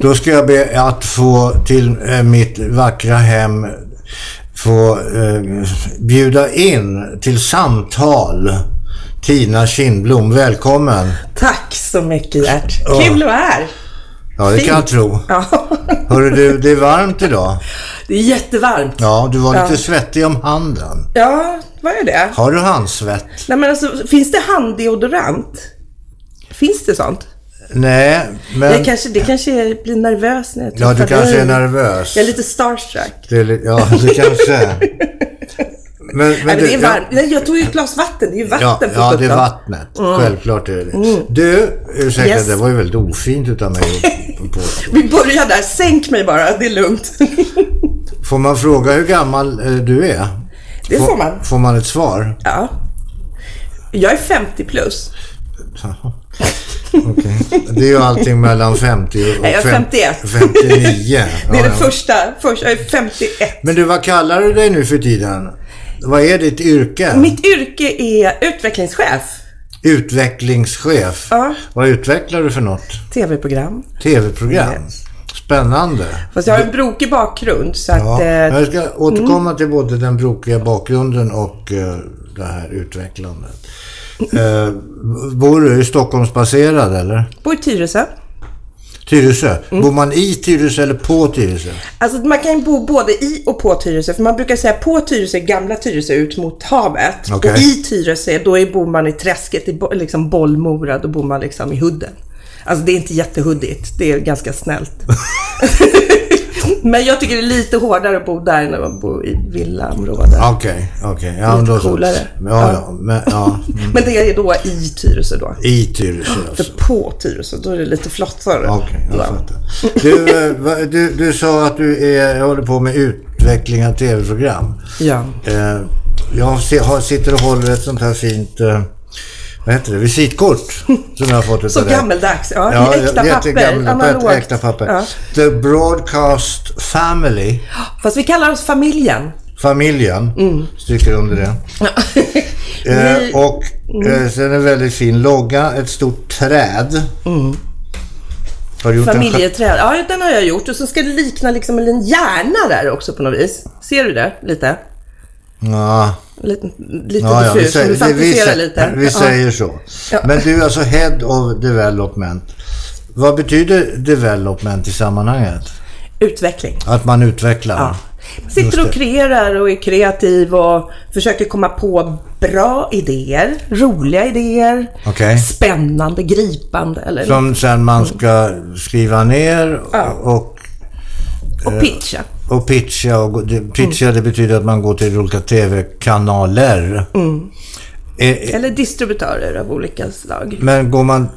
Då ska jag be att få till eh, mitt vackra hem få eh, bjuda in till samtal Tina Kindblom. Välkommen! Tack så mycket Gert. Kul att vara här. Ja, det kan jag tro. Ja. Hörru du, det är varmt idag. Det är jättevarmt. Ja, du var lite Ja. svettig om handen. Ja, vad är det? Har du handsvett? Nej men alltså, finns det handdeodorant? Finns det sånt? Nej, men... Jag kanske, det kanske är- blir nervös när jag Ja, du träffar kanske dig. är nervös. Jag är lite starstruck. Det är ja, det kanske är. Men, Nej, men det är ja, varmt. Nej, Jag tog ju ett glas vatten. Det är ju vatten Ja, för ja, det är vattnet. Självklart är det det. Du, ursäkta, Yes. det var ju väldigt ofint utav mig. På. Vi börjar där. Sänk mig bara. Det är lugnt. Får man fråga hur gammal eh, du är? Det får man. Får man ett svar? Ja. Jag är 50 plus. Okej. Det är ju allting mellan 50 och Nej, jag är fem- 51. 59. Det är det första. första. Jag är 51. Men du, vad kallar du dig nu för tiden? Vad är ditt yrke? Mitt yrke är utvecklingschef. Utvecklingschef. Ja. Vad utvecklar du för något? TV-program. TV-program. Yes. Spännande. Fast jag har en brokig bakgrund så att... Ja, eh, jag ska återkomma till både den brokiga bakgrunden och eh, det här utvecklandet. Eh, bor du i Stockholmsbaserad eller? bor i Tyresö. Tyresö? Bor man i Tyresö eller på Tyresö? Alltså man kan ju bo både i och på Tyresö. För man brukar säga på Tyresö, gamla Tyresö ut mot havet. Okej. Och i Tyresö, då är, bor man i träsket, i liksom Bollmora. Då bor man liksom i hudden. Alltså det är inte jättehuddigt. Det är ganska snällt. Men jag tycker det är lite hårdare att bo där än att bo i villaområden. Okej, okej. Ja, Lite då så. coolare. Ja, ja. Men, ja. mm. Men det är då i Tyresö då. I Tyresö För alltså. på Tyresö, då är det lite flottare. Okej, jag Ja. fattar. Du, eh, du, du sa att du är, håller på med utveckling av tv-program. Ja. Eh, jag sitter och håller ett sånt här fint, eh, vad heter det, visitkort. Som jag har fått utav Så dig. gammeldags. Ja, Ja, äkta papper. Analogt. äkta papper. Ja. The Broadcast Family, Fast vi kallar oss familjen. familjen, Mm. stryker under det. Eh, och Mm. eh, sen en väldigt fin logga, ett stort träd. Har du gjort? Familjeträd. Ja, den har jag gjort. Och så ska det likna liksom en hjärna där också på något vis. Ser du det? Lite? Ja, Lite, lite ja, ja, vi diffust. säger, vi, vi, säger, lite. vi säger så. Men du är alltså Head of Development. Vad betyder development i sammanhanget? Utveckling. Att man utvecklar? Sitter och kreerar och är kreativ och försöker komma på bra idéer, roliga idéer, Okej. spännande, gripande eller Som sen man ska skriva ner Ja. och, och pitcha. Och pitcha. Och, det, pitcha det betyder att man går till olika tv-kanaler. Mm. Eh, Eller distributörer av olika slag. Men går man,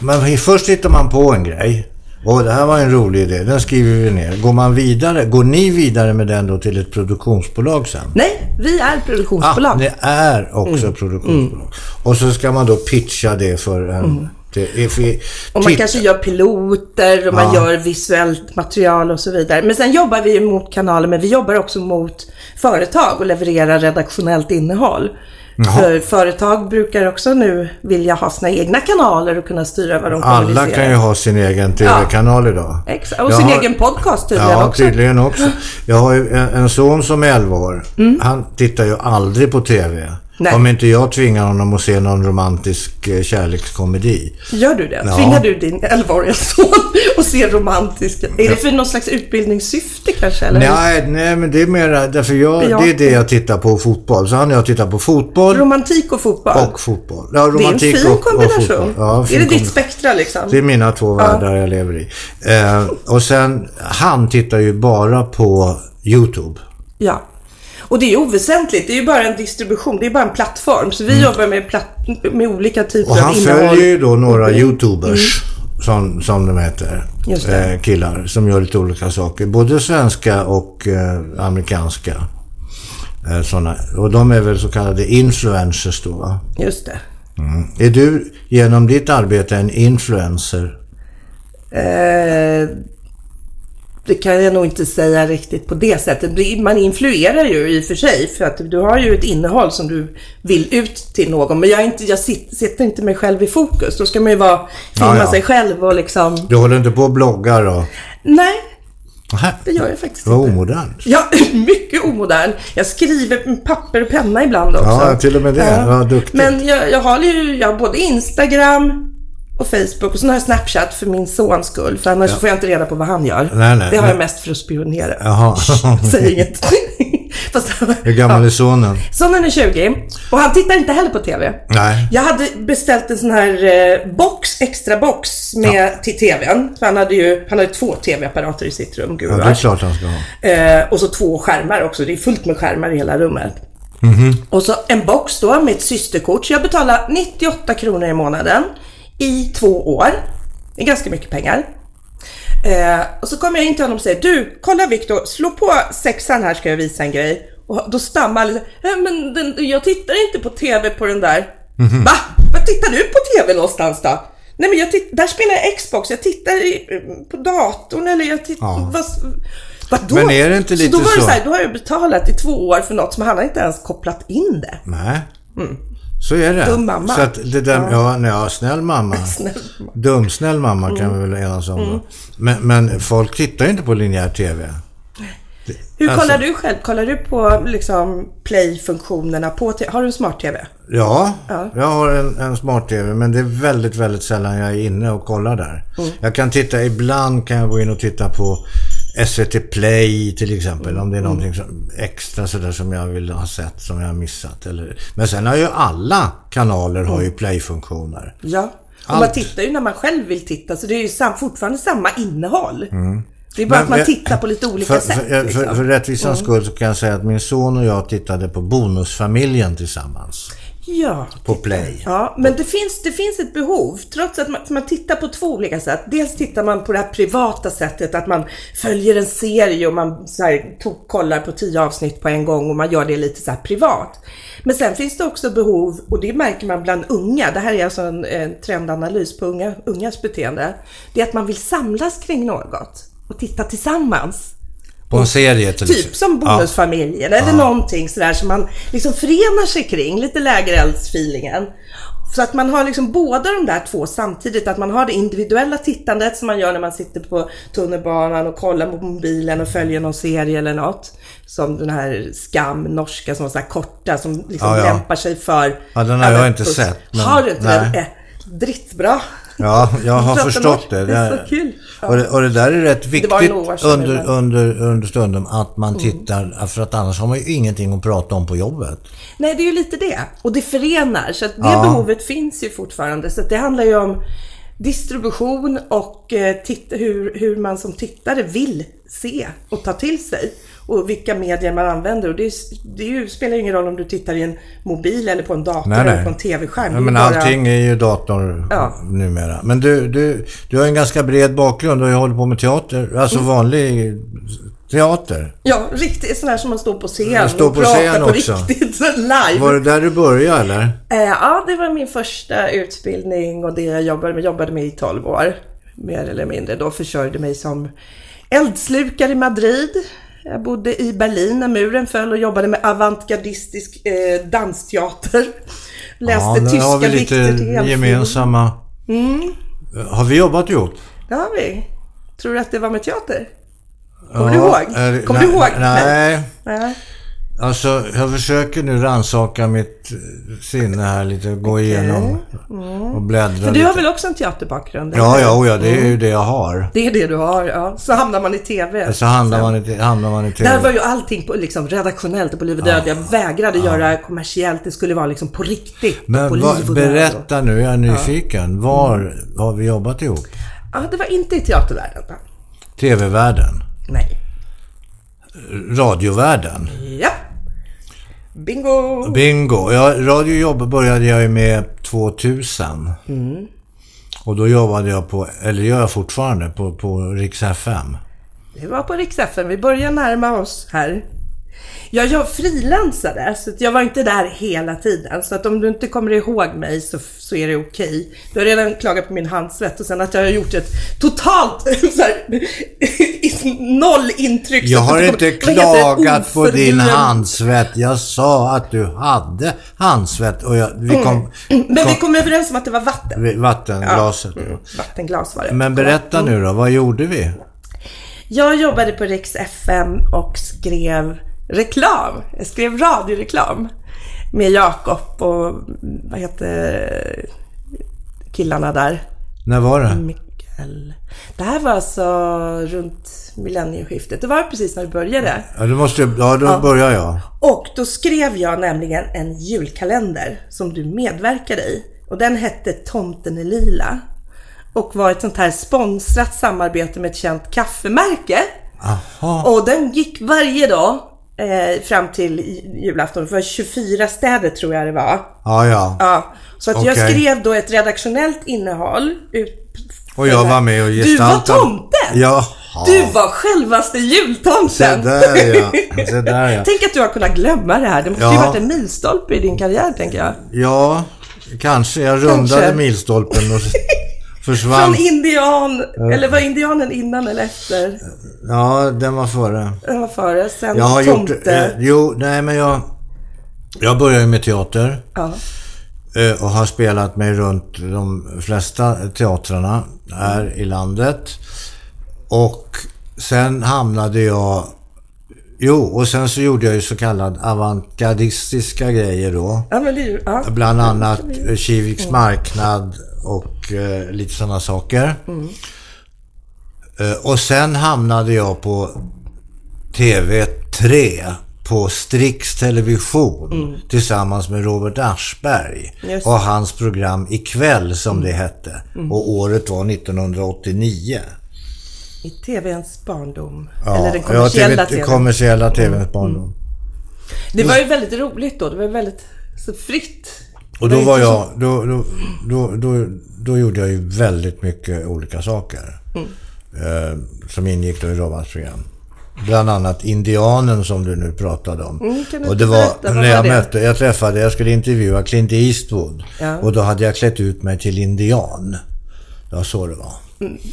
man... Först hittar man på en grej. Och det här var en rolig idé, den skriver vi ner. Går man vidare, går ni vidare med den då till ett produktionsbolag sen? Nej, vi är produktionsbolag. Ah, ni är också produktionsbolag. Och så ska man då pitcha det för en... För, Och man kanske gör piloter och man Ja. gör visuellt material och så vidare. Men sen jobbar vi ju mot kanaler, men vi jobbar också mot företag och levererar redaktionellt innehåll. Jaha. För företag brukar också nu vilja ha sina egna kanaler och kunna styra vad de Alla kommunicerar. kan ju ha sin egen tv-kanal idag. Exakt. Och Jag sin har- egen podcast tydligen Ja, också. tydligen också. Jag har ju en, son som är 11 år. Han tittar ju aldrig på tv. Nej. Om inte jag tvingar honom att se någon romantisk eh, kärlekskomedi. Gör du det? Ja. Tvingar du din 11-åriga son att se romantiska... Är det för något slags utbildningssyfte kanske? Eller? Nej, nej, men det är mer därför jag, Ja. det är det jag tittar på fotboll. Så han och jag tittar på fotboll Romantik och fotboll? och fotboll. Ja, det är en romantik fin och, och kombination. fotboll. Ja, fin är det ditt spektra liksom? Det är mina två världar jag lever i. Eh, och sen, han tittar ju bara på YouTube. Ja. Och det är ju oväsentligt. Det är ju bara en distribution. Det är bara en plattform. Så vi jobbar med, platt, med olika typer Mm. Och han av innehåll. följer ju då några YouTubers, som, som de heter. Mm. Eh, killar som gör lite olika saker. Både svenska och eh, amerikanska. Eh, såna. Och de är väl så kallade influencers då va? Just det. Mm. Är du genom ditt arbete en influencer? Det kan jag nog inte säga riktigt på det sättet. Man influerar ju i och för sig för att du har ju ett innehåll som du vill ut till någon. Men jag, inte, jag sit- sätter inte mig själv i fokus. Då ska man ju vara, filma Ja, ja. sig själv och liksom... Du håller inte på och bloggar och... Nej, Nähä. det gör jag faktiskt Det var inte. omodernt. Ja, mycket omodern. Jag skriver med papper och penna ibland också. Ja, till och med det. Vad duktigt. Men jag, jag har ju jag har både Instagram och Facebook och så har jag Snapchat för min sons skull. För annars får jag inte reda på vad han gör. Nej, nej, det har men- jag mest för att spionera. Jaha. Säg inget. Fast, Hur gammal är sonen? Sonen är 20 och han tittar inte heller på TV. Nej. Jag hade beställt en sån här eh, box, extra box med till TVn. För han hade ju han hade två TV-apparater i sitt rum, Ja, gubbar. det är klart han ska ha. Eh, och så två skärmar också. Det är fullt med skärmar i hela rummet. Och så en box då med ett systerkort. Så jag betalar 98 kronor i månaden i två år. Det är ganska mycket pengar. Eh, och så kommer jag in till honom och säger Du, kolla Viktor, slå på sexan här ska jag visa en grej. Och då stammar han lite, "Eh, men den, jag tittar inte på TV på den där. Va? Vad tittar du på TV någonstans då? Nej men jag titt- där spelar jag Xbox, jag tittar i, på datorn eller jag tittar... Ja. Vad, vadå? Men är det inte lite så? Då var det så- så här, då har jag betalat i två år för något som han har inte ens kopplat in det. Nej. Så är det. Mm. Dum mamma. Så att det där, ja, nej, ja, snäll mamma. Snäll mamma. Dumsnäll mamma kan Mm. vi väl enas om då. Men, men folk tittar ju inte på linjär TV. Hur Alltså- kollar du själv? Kollar du på liksom play-funktionerna på? Har du en smart-TV? Ja, Ja. jag har en, en smart-TV men det är väldigt, väldigt sällan jag är inne och kollar där. Mm. Jag kan titta, ibland kan jag gå in och titta på SVT Play till exempel. Om det är Mm. någonting som, extra sådär som jag vill ha sett som jag har missat. Eller, men sen har ju alla kanaler har Mm. ju play-funktioner. Ja. Och Allt. man tittar ju när man själv vill titta, så det är ju sam, fortfarande samma innehåll. Det är bara att man tittar på lite olika för, sätt. För, för, liksom. för rättvisans skull så kan jag säga att min son och jag tittade på Bonusfamiljen tillsammans. Ja. På Play. Ja, men det finns, det finns ett behov. Trots att man, man tittar på två olika sätt. Dels tittar man på det här privata sättet, att man följer en serie och man så här, to- kollar på tio avsnitt på en gång och man gör det lite så privat. Men sen finns det också behov, och det märker man bland unga, det här är alltså en, en trendanalys på unga, ungas beteende. Det är att man vill samlas kring något och titta tillsammans. På en serie till Typ som Bonusfamiljen eller någonting sådär som man liksom förenar sig kring, lite lägereldsfeelingen. Så att man har liksom båda de där två samtidigt, att man har det individuella tittandet som man gör när man sitter på tunnelbanan och kollar på mobilen och följer någon serie eller något. Som den här Skam, norska, som så här korta, som liksom Ja, ja. lämpar sig för... Ja, den har jag inte sett, men- Har du inte nej. den? Äh, drittbra. Ja, jag har förstått det. det är så kul. Ja. Och, det, och det där är rätt viktigt under, under, under stunden att man Mm. tittar, för att annars har man ju ingenting att prata om på jobbet. Nej, det är ju lite det. Och det förenar. Så att det Ja. behovet finns ju fortfarande. Så det handlar ju om distribution och eh, titta, hur, hur man som tittare vill se och ta till sig. Och vilka medier man använder. Och det, är, det är ju, spelar ju ingen roll om du tittar i en mobil eller på en dator Nej, nej. eller på en TV-skärm. Ja, men bara- allting är ju dator Ja. numera. Men du, du, du har en ganska bred bakgrund. Har ju hållit på med teater, alltså Mm. vanlig teater. Ja, riktigt sån här som man står på scen Du står och på pratar scen på också. riktigt live. Var det där du började eller? Eh, ja, det var min första utbildning och det jag jobbade med, jobbade med i 12 år. Mer eller mindre. Då försörjde mig som eldslukare i Madrid. Jag bodde i Berlin när muren föll och jobbade med avantgardistisk eh, dansteater. Läste ja, tyska har vi lite dikter till elfilm. gemensamma... Mm. Har vi jobbat ihop? Det har vi. Tror du att det var med teater? Kommer Ja, du ihåg? Kommer nej, du ihåg? Nej. Nej. Alltså, jag försöker nu rannsaka mitt eh, sinne här lite. Gå igenom och bläddra För du lite. har väl också en teaterbakrund? Ja, eller? ja, oh ja, det är ju det jag har. Det är det du har, ja. Så hamnar man i TV. Så hamnar man i, hamnar man i TV. Där var ju allting på, liksom, redaktionellt och på liv och död. Jag vägrade göra kommersiellt. Det skulle vara liksom på riktigt. på Men liv och död. berätta nu, jag är nyfiken. Var har vi jobbat ihop? Ja, det var inte i teatervärlden. va? TV-världen? Nej. Radiovärlden? Ja. Bingo! Bingo! Ja, radiojobb började jag ju med 2000. Mm. Och då jobbade jag på, eller gör jag fortfarande, på, på Rix FM. Det var på Rix FM. Vi börjar närma oss här. Ja, jag frilansade, så jag var inte där hela tiden. Så att om du inte kommer ihåg mig så, så är det okej. Du har redan klagat på min handsvett och sen att jag har gjort ett totalt så här, noll intryck. Jag har inte kommer- klagat på din handsvett. Jag sa att du hade handsvett och jag, vi kom... Men vi kom överens om att det var vatten. Vattenglaset. Vattenglas var det. Men berätta nu då, vad gjorde vi? Jag jobbade på Rix FM och skrev reklam. Jag skrev radioreklam med Jakob och vad heter killarna där? När var det? Mikael. Det här var alltså runt millennieskiftet. Det var precis när det började. Ja, du måste, ja då börjar jag. Och då skrev jag nämligen en julkalender som du medverkade i. Och den hette Tomten är lila. Och var ett sånt här sponsrat samarbete med ett känt kaffemärke. Aha. Och den gick varje dag eh, fram till julafton. Det var 24 städer tror jag det var. Ja, ja. Ja, så att jag Okej. skrev då ett redaktionellt innehåll. Ut, Och jag var med och Du var gestaltade. tomten! Jaha. Du var självaste Se jultomten! där ja. Se där ja. Tänk att du har kunnat glömma det här. Det måste ju Ja. varit en milstolpe i din karriär, tänker jag. Ja, kanske. Jag rundade Kanske. milstolpen och Från försvann. indian, eller var indianen innan eller efter? Ja, den var före. Den var före, sen Jag har tomte. gjort... Eh, jo, nej men jag... Jag började med teater. Ja. eh, och har spelat mig runt de flesta teatrarna här i landet. Och sen hamnade jag... Jo, och sen så gjorde jag ju så kallad avantgardistiska grejer då. ja, men det är ju... Ja. Bland annat Kiviks marknad och eh, lite sådana saker. Eh, och sen hamnade jag på TV3 på Strix Television tillsammans med Robert Aschberg Just. och hans program Ikväll som det hette. Och året var 1989. I TVns barndom. Ja, eller den ja, kommersiella TV, TVn. kommersiella TVns barndom. Det var ju väldigt roligt då. Det var väldigt så fritt. Och då var jag, då, då, då, då, då gjorde jag ju väldigt mycket olika saker. Eh, som ingick då i Roberts program. Bland annat Indianen som du nu pratade om. Mm, och det var berätta, när jag det? mötte, jag träffade, jag skulle intervjua Clint Eastwood. Ja. Och då hade jag klätt ut mig till indian. Det var så det var.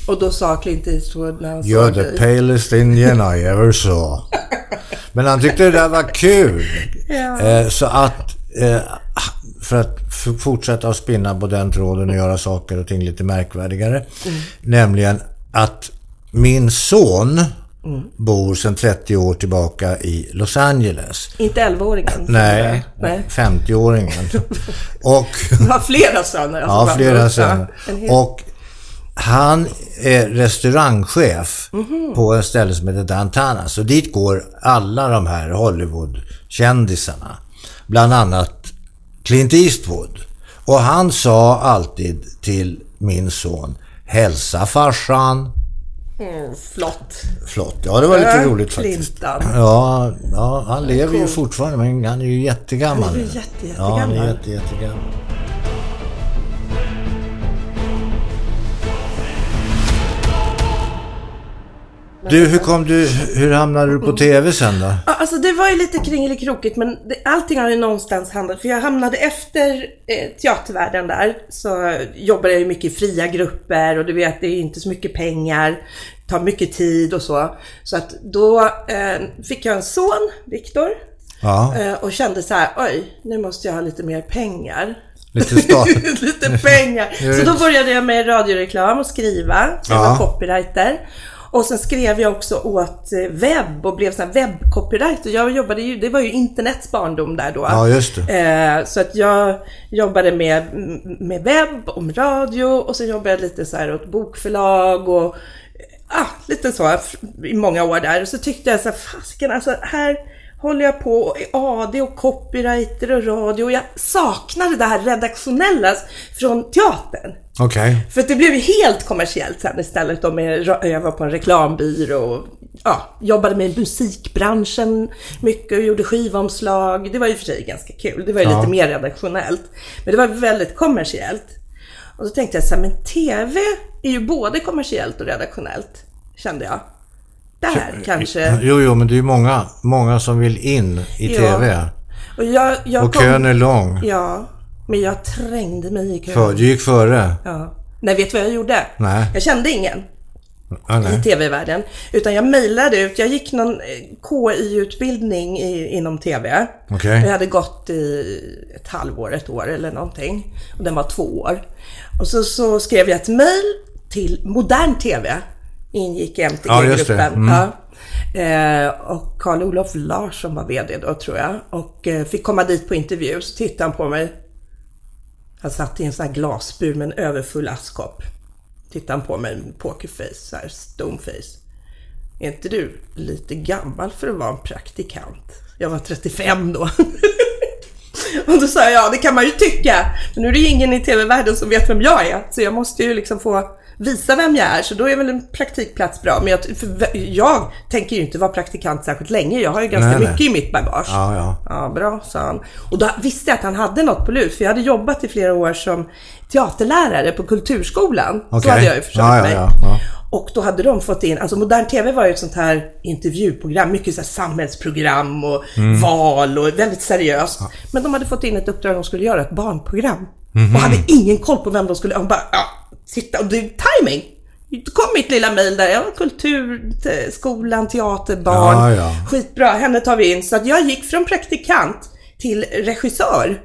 Och då sa Clint Eastwood när han You're såg the dig. palest Indian I ever saw. Men han tyckte det där var kul. Ja. Eh, så att, eh, för att fortsätta att spinna på den tråden och göra saker och ting lite märkvärdigare. Mm. Nämligen att min son Mm. bor sedan 30 år tillbaka i Los Angeles. Inte 11-åringen. Nej, Nej. 50-åringen. Och Du har flera söner. alltså, Ja, flera söner. En hel- Och han är restaurangchef Mhm. på ett ställe som heter Dantana. Så dit går alla de här Hollywood-kändisarna. Bland annat Clint Eastwood. Och han sa alltid till min son Hälsa farsan. Mm, flott. Flott. Ja, det var lite Ja, roligt faktiskt. Ja, ja, han lever ju fortfarande men han är ju jättegammal. Han är ju jätte, Ja, han är jättegammal. jätte, jättegammal. Du, hur kom du, hur hamnade du på TV sen då? Ja, Alltså det var ju lite kringelikrokigt men det, allting har ju någonstans handlat. För jag hamnade efter eh, teatervärlden där så jobbade jag ju mycket i fria grupper och du vet det är ju inte så mycket pengar. Tar mycket tid och så. Så att då eh, fick jag en son, Viktor. Ja, Eh, och kände så här, oj, nu måste jag ha lite mer pengar. lite lite pengar. Så då började jag med radioreklam och skriva. Så jag Ja. var copywriter. Och sen skrev jag också åt eh, webb och blev sån webbcopywriter. Jag jobbade ju, det var ju internets barndom där då. Ja, just det. Eh, så att jag jobbade med, med webb, om radio och sen jobbade jag lite så här åt bokförlag och ah, lite så i många år där. Och så tyckte jag så här, fasiken alltså här håller jag på i AD och copywriter och radio och jag saknade det här redaktionella från teatern. Okej. För det blev helt kommersiellt sen istället då med, jag var på en reklambyrå och ja, jobbade med musikbranschen mycket och gjorde skivomslag. Det var ju för sig ganska kul. Det var ju Ja. lite mer redaktionellt. Men det var väldigt kommersiellt. Och så tänkte jag så här, men TV är ju både kommersiellt och redaktionellt, kände jag. Där kanske. Jo, jo, men det är ju många, många som vill in i Ja. TV. Och, jag, jag Och kom- kön är lång. Ja, men jag trängde mig i kön. För, du gick före. Ja. Nej, vet du vad jag gjorde? Nej. Jag kände ingen Ah, i. TV-världen. Utan jag mejlade ut, jag gick någon eh, KI-utbildning inom TV. Okej. Jag hade gått i ett halvår, ett år eller någonting. Och den var två år. Och så, så skrev jag ett mejl till Modern TV. Ingick i Ja. MTG-gruppen. Mm. Ja. Eh, och Karl-Olof Larsson var VD då tror jag. Och eh, fick komma dit på intervju. Så tittade han på mig. Han satt i en sån här glasbur med en överfull askkopp. Tittade han på mig med pokerface, så här stoneface. Är inte du lite gammal för att vara en praktikant? Jag var 35 då. Och då sa jag, ja det kan man ju tycka. Men nu är det ingen i TV-världen som vet vem jag är. Så jag måste ju liksom få visa vem jag är. Så då är väl en praktikplats bra. Men jag, jag tänker ju inte vara praktikant särskilt länge. Jag har ju ganska Nej, nej. mycket i mitt bagage. Ja, ja. Ja, bra, sa han. Och då visste jag att han hade något på lut, för jag hade jobbat i flera år som teaterlärare på Kulturskolan. Så Okej. hade jag ju försökt Ja, mig. ja, ja. Och då hade de fått in, alltså Modern TV var ju ett sånt här intervjuprogram, mycket så samhällsprogram och Mm. val och väldigt seriöst. Men de hade fått in ett uppdrag, de skulle göra ett barnprogram. Mhm. Och hade ingen koll på vem de skulle, de bara, ja, sitta och det är timing. Då kom mitt lilla mejl där, ja, kultur, te- skolan, teater, barn. Ja, ja. Skitbra, henne tar vi in. Så att jag gick från praktikant till regissör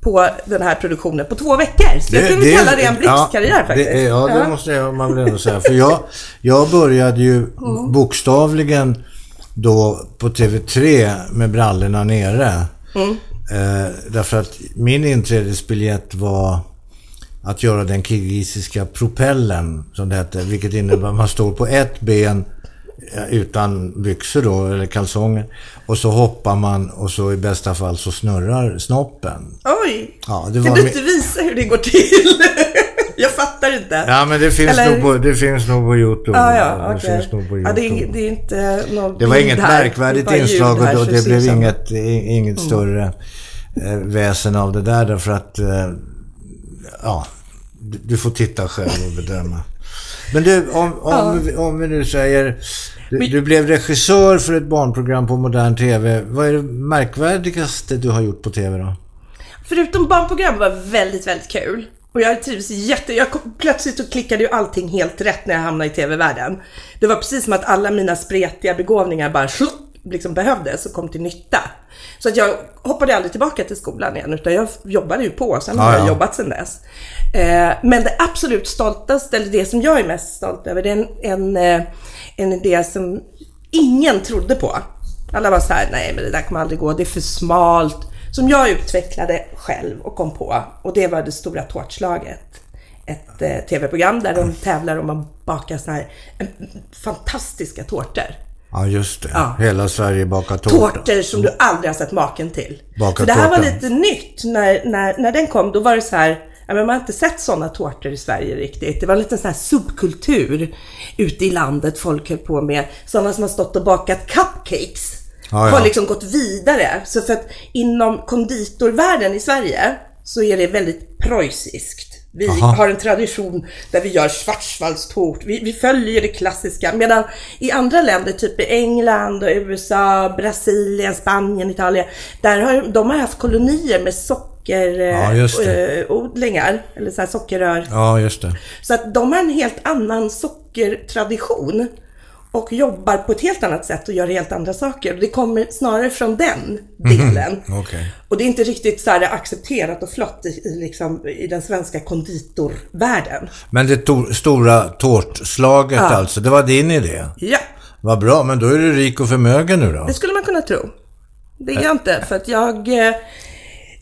på den här produktionen på två veckor. Så jag kunde kalla det en blixtkarriär ja, faktiskt. Det, ja, det måste jag, man väl ändå säga. För jag, jag började ju Mm. bokstavligen då på TV3 med brallorna nere. Mm. Eh, därför att min inträdesbiljett var att göra den kirgisiska propellen, som det hette. Vilket innebär att man står på ett ben eh, utan byxor då, eller kalsonger. Och så hoppar man och så i bästa fall så snurrar snoppen. Oj! Ja, det kan du inte visa hur det går till? jag fattar inte. Ja, men det finns, Eller- nog, på, det finns nog på YouTube. Ah, ja, det okej. finns nog på ja, det, är, YouTube. det är inte någon Det var inget här. märkvärdigt Det inslag och det blev som- inget, inget större eh, väsen av det där därför att eh, ja, du, får titta själv och bedöma. Men du, om, om, vi, om vi nu säger du, Men- du blev regissör för ett barnprogram på modern TV. Vad är det märkvärdigaste du har gjort på TV då? Förutom barnprogram var väldigt, väldigt kul. Och jag trivs jätte... Jag kom, plötsligt så klickade ju allting helt rätt när jag hamnade i TV-världen. Det var precis som att alla mina spretiga begåvningar bara slupp, liksom behövdes och kom till nytta. Så att jag hoppade aldrig tillbaka till skolan igen, utan jag jobbade ju på. Sen har Ja, jag ja. jobbat sen dess. Eh, men det absolut stoltaste, eller det som jag är mest stolt över, det är en, en, eh, en idé som ingen trodde på. Alla var så här, nej men det där kommer aldrig gå, det är för smalt. Som jag utvecklade själv och kom på. Och det var det stora tårtslaget. Ett eh, tv-program där de tävlar om att baka såna här eh, fantastiska tårtor. Ja, just det. Ja. Hela Sverige bakar tårta. Tårtor som du aldrig har sett maken till. Baka För det här var tårta. lite nytt. När, när, när den kom, då var det så här, ja, men man har inte sett sådana tårtor i Sverige riktigt. Det var en liten sån här subkultur ute i landet folk höll på med. Sådana som har stått och bakat cupcakes. Ja, ja. Har liksom gått vidare. Så för att inom konditorvärlden i Sverige så är det väldigt preussiskt. Vi Aha. har en tradition där vi gör schwarzwaldstårt. Vi, vi följer det klassiska. Medan i andra länder, typ i England, USA, Brasilien, Spanien, Italien. Där har de har haft kolonier med Ja, just det. sockerodlingar. Eller så sockerrör. Ja, just det. Så att de har en helt annan sockertradition. Och jobbar på ett helt annat sätt och gör helt andra saker. Det kommer snarare från den delen. Okej. Och det är inte riktigt så här accepterat och flott i, i, liksom, i den svenska konditorvärlden. Men det to- stora tårtslaget alltså, det var din idé? Ja, Vad bra, men då är du rik och förmögen nu då? det skulle man kunna tro. Det är jag inte, för att jag... Eh,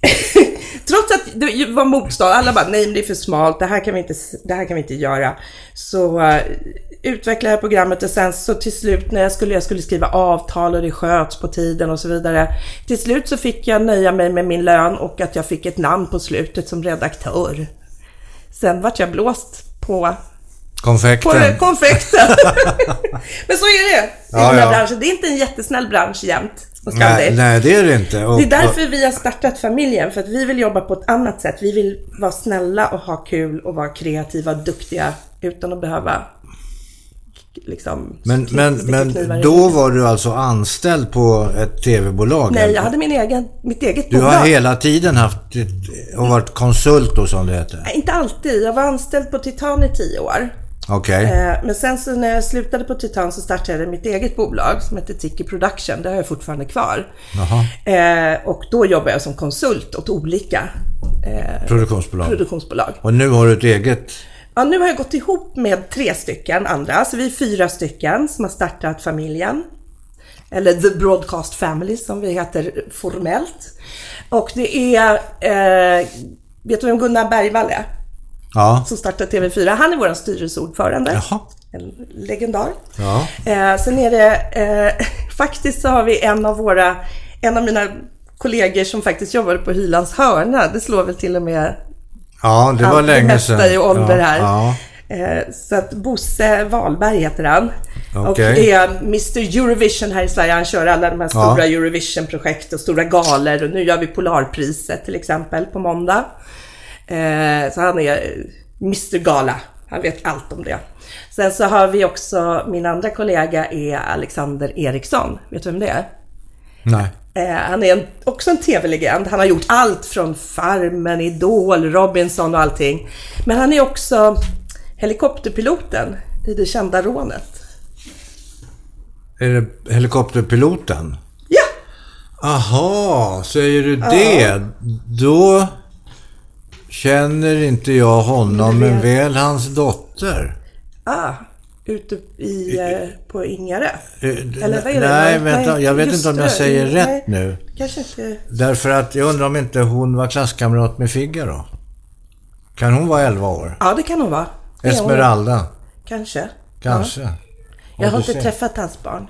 trots att det var motstånd, alla bara nej men det är för smalt, det här kan vi inte, det här kan vi inte göra. Så eh, utvecklade jag programmet och sen så till slut när jag skulle, jag skulle skriva avtal och det sköts på tiden och så vidare. Till slut så fick jag nöja mig med min lön och att jag fick ett namn på slutet som redaktör. Sen vart jag blåst på på Konfekten? konfekten. Men så är det i Ja, den här ja. branschen. Det är inte en jättesnäll bransch jämt. nej, nej, det är det inte. Och, Det är därför vi har startat familjen, för att vi vill jobba på ett annat sätt. Vi vill vara snälla och ha kul och vara kreativa och duktiga utan att behöva liksom... Men, men, men då var du alltså anställd på ett tv-bolag? Nej, eller? jag hade min egen, mitt eget Du bolag. har hela tiden haft och varit konsult då som det heter? Nej, Inte alltid. Jag var anställd på Titan i tio år. Okej. Eh, Men sen så när jag slutade på Titan så startade jag mitt eget bolag som heter Tiki Production. Det har jag fortfarande kvar. Jaha. Eh, Och då jobbar jag som konsult åt olika eh, Produktionsbolag. produktionsbolag. Och nu har du ett eget? Ja, nu har jag gått ihop med tre stycken andra, så vi är fyra stycken som har startat familjen. Eller The Broadcast Family som vi heter formellt. Och det är, eh, vet du vem Gunnar Bergvall är? Ja. Som startade TV4. Han är vår styrelseordförande. Jaha. En legendar. Ja. Eh, sen är det, eh, faktiskt så har vi en av våra, en av mina kollegor som faktiskt jobbade på Hylands hörna. Det slår väl till och med Ja, det var allt länge sedan. i ålder ja, här. Ja. Eh, Så att Bosse Wahlberg heter han. Och Okej. är Mr Eurovision här i Sverige. Han kör alla de här Ja. stora Eurovision-projekt och stora galor. Och nu gör vi Polarpriset till exempel på måndag. Eh, Så han är Mr Gala. Han vet allt om det. Sen så har vi också, min andra kollega är Alexander Eriksson. Vet du vem det är? Nej. Eh, han är en, också en tv-legend. Han har gjort allt från Farmen, Idol, Robinson och allting. Men han är också helikopterpiloten i det kända rånet. Är det helikopterpiloten? Ja! Aha, säger du det? Då känner inte jag honom, men väl hans dotter. Ah, ute i, eh, på Ingarö. Eh, Eller vad är det? Nej, Nej, vänta. Jag vet inte om jag det. säger Nej. rätt nu. Kanske inte... Därför att jag undrar om inte hon var klasskamrat med Figaro. Kan hon vara 11 år? Ja, det kan hon vara. Det är hon. Esmeralda? Kanske. Kanske. Jag Ja, har du inte ser. träffat hans barn.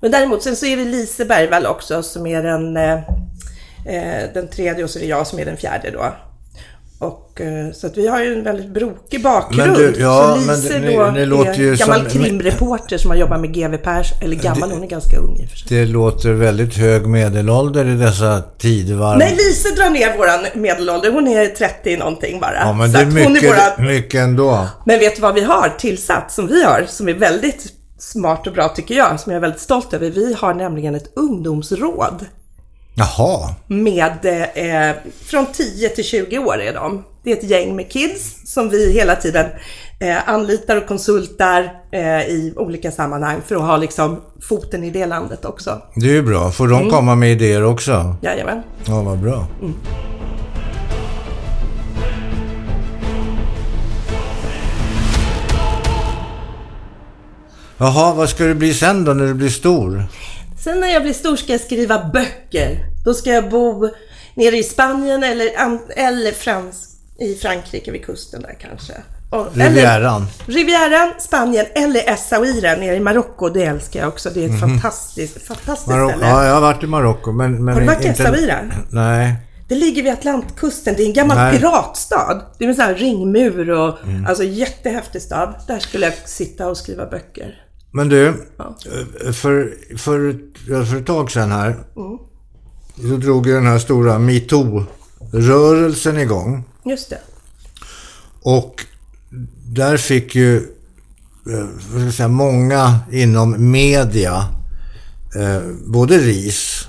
Men däremot, sen så är det Lise Bergvall också som är den, eh, eh, den tredje och så är det jag som är den fjärde då. Och, eh, så att vi har ju en väldigt brokig bakgrund. Men du, ja, så men Lise det- då det låter är ju gammal som- krimreporter som har jobbat med GW Persson. Eller gammal, hon är ganska ung i och för sig. Det låter väldigt hög medelålder i dessa tidevarv. Nej, Lise drar ner våran medelålder. Hon är 30 någonting bara. Ja, men Så det är mycket, våran- mycket ändå. Men vet du vad vi har tillsatt, som vi har, som är väldigt smart och bra tycker jag, som jag är väldigt stolt över. Vi har nämligen ett ungdomsråd Jaha. med eh, från 10 till 20 år är de. Det är ett gäng med kids som vi hela tiden eh, anlitar och konsultar eh, i olika sammanhang för att ha liksom foten i det landet också. Det är ju bra. Får de komma med idéer också? Jajamän. Ja, vad bra. Jaha, vad ska du bli sen då när du blir stor? Sen när jag blir stor ska jag skriva böcker. Då ska jag bo nere i Spanien eller, eller Frans, i Frankrike vid kusten där kanske. Och, eller- Rivieran? Rivieran, Spanien eller Essaouira nere i Marocko. Det älskar jag också. Det är ett fantastiskt, fantastiskt Marocko? ställe. Ja, jag har varit i Marocko, men... men Har du varit i Essaouira? Nej. Det ligger vid Atlantkusten. Det är en gammal Nej. piratstad. Det är en sån här ringmur och Mm. alltså jättehäftig stad. Där skulle jag sitta och skriva böcker. Men du, för, för, ja, för ett tag sedan här, så drog ju den här stora metoo-rörelsen igång. Just det. Och där fick ju eh, jag säga, många inom media eh, både ris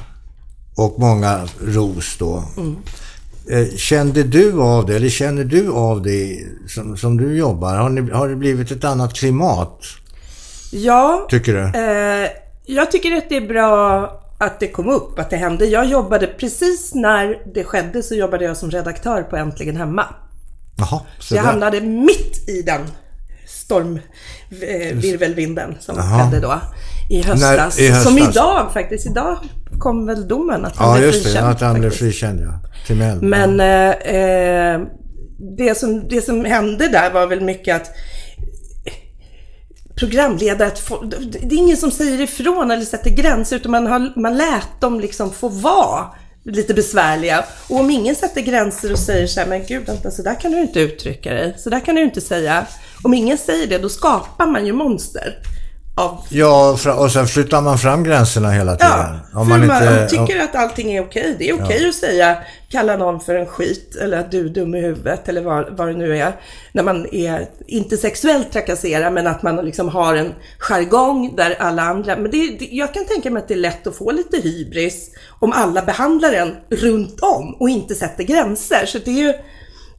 och många ros då. Eh, Kände du av det, eller känner du av det som, som du jobbar? Har, ni, har det blivit ett annat klimat, Ja, tycker du? Eh, jag tycker att det är bra att det kom upp, att det hände. Jag jobbade precis när det skedde så jobbade jag som redaktör på Äntligen Hemma. Jaha, Så jag där. hamnade mitt i den stormvirvelvinden som Jaha. skedde då i höstas. När- i höstas. Som idag faktiskt. Idag kom väl domen att han Ja, blev just det. frikänd. Att han blev frikänd, ja. Timell. Men eh, eh, det, som, det som hände där var väl mycket att programledare, att få, det är ingen som säger ifrån eller sätter gränser utan man, har, man lät dem liksom få vara lite besvärliga. Och om ingen sätter gränser och säger så här, men gud vänta, så där kan du inte uttrycka dig, så där kan du inte säga. Om ingen säger det, då skapar man ju monster av... Ja, och sen flyttar man fram gränserna hela tiden. Ja, om man, man inte, tycker att allting är okej. Det är okej ja. att säga, kalla någon för en skit eller att du är dum i huvudet eller vad, vad det nu är. När man är, inte sexuellt trakasserad, men att man liksom har en jargong där alla andra... Men det, det, jag kan tänka mig att det är lätt att få lite hybris om alla behandlar en runt om och inte sätter gränser. Så det är ju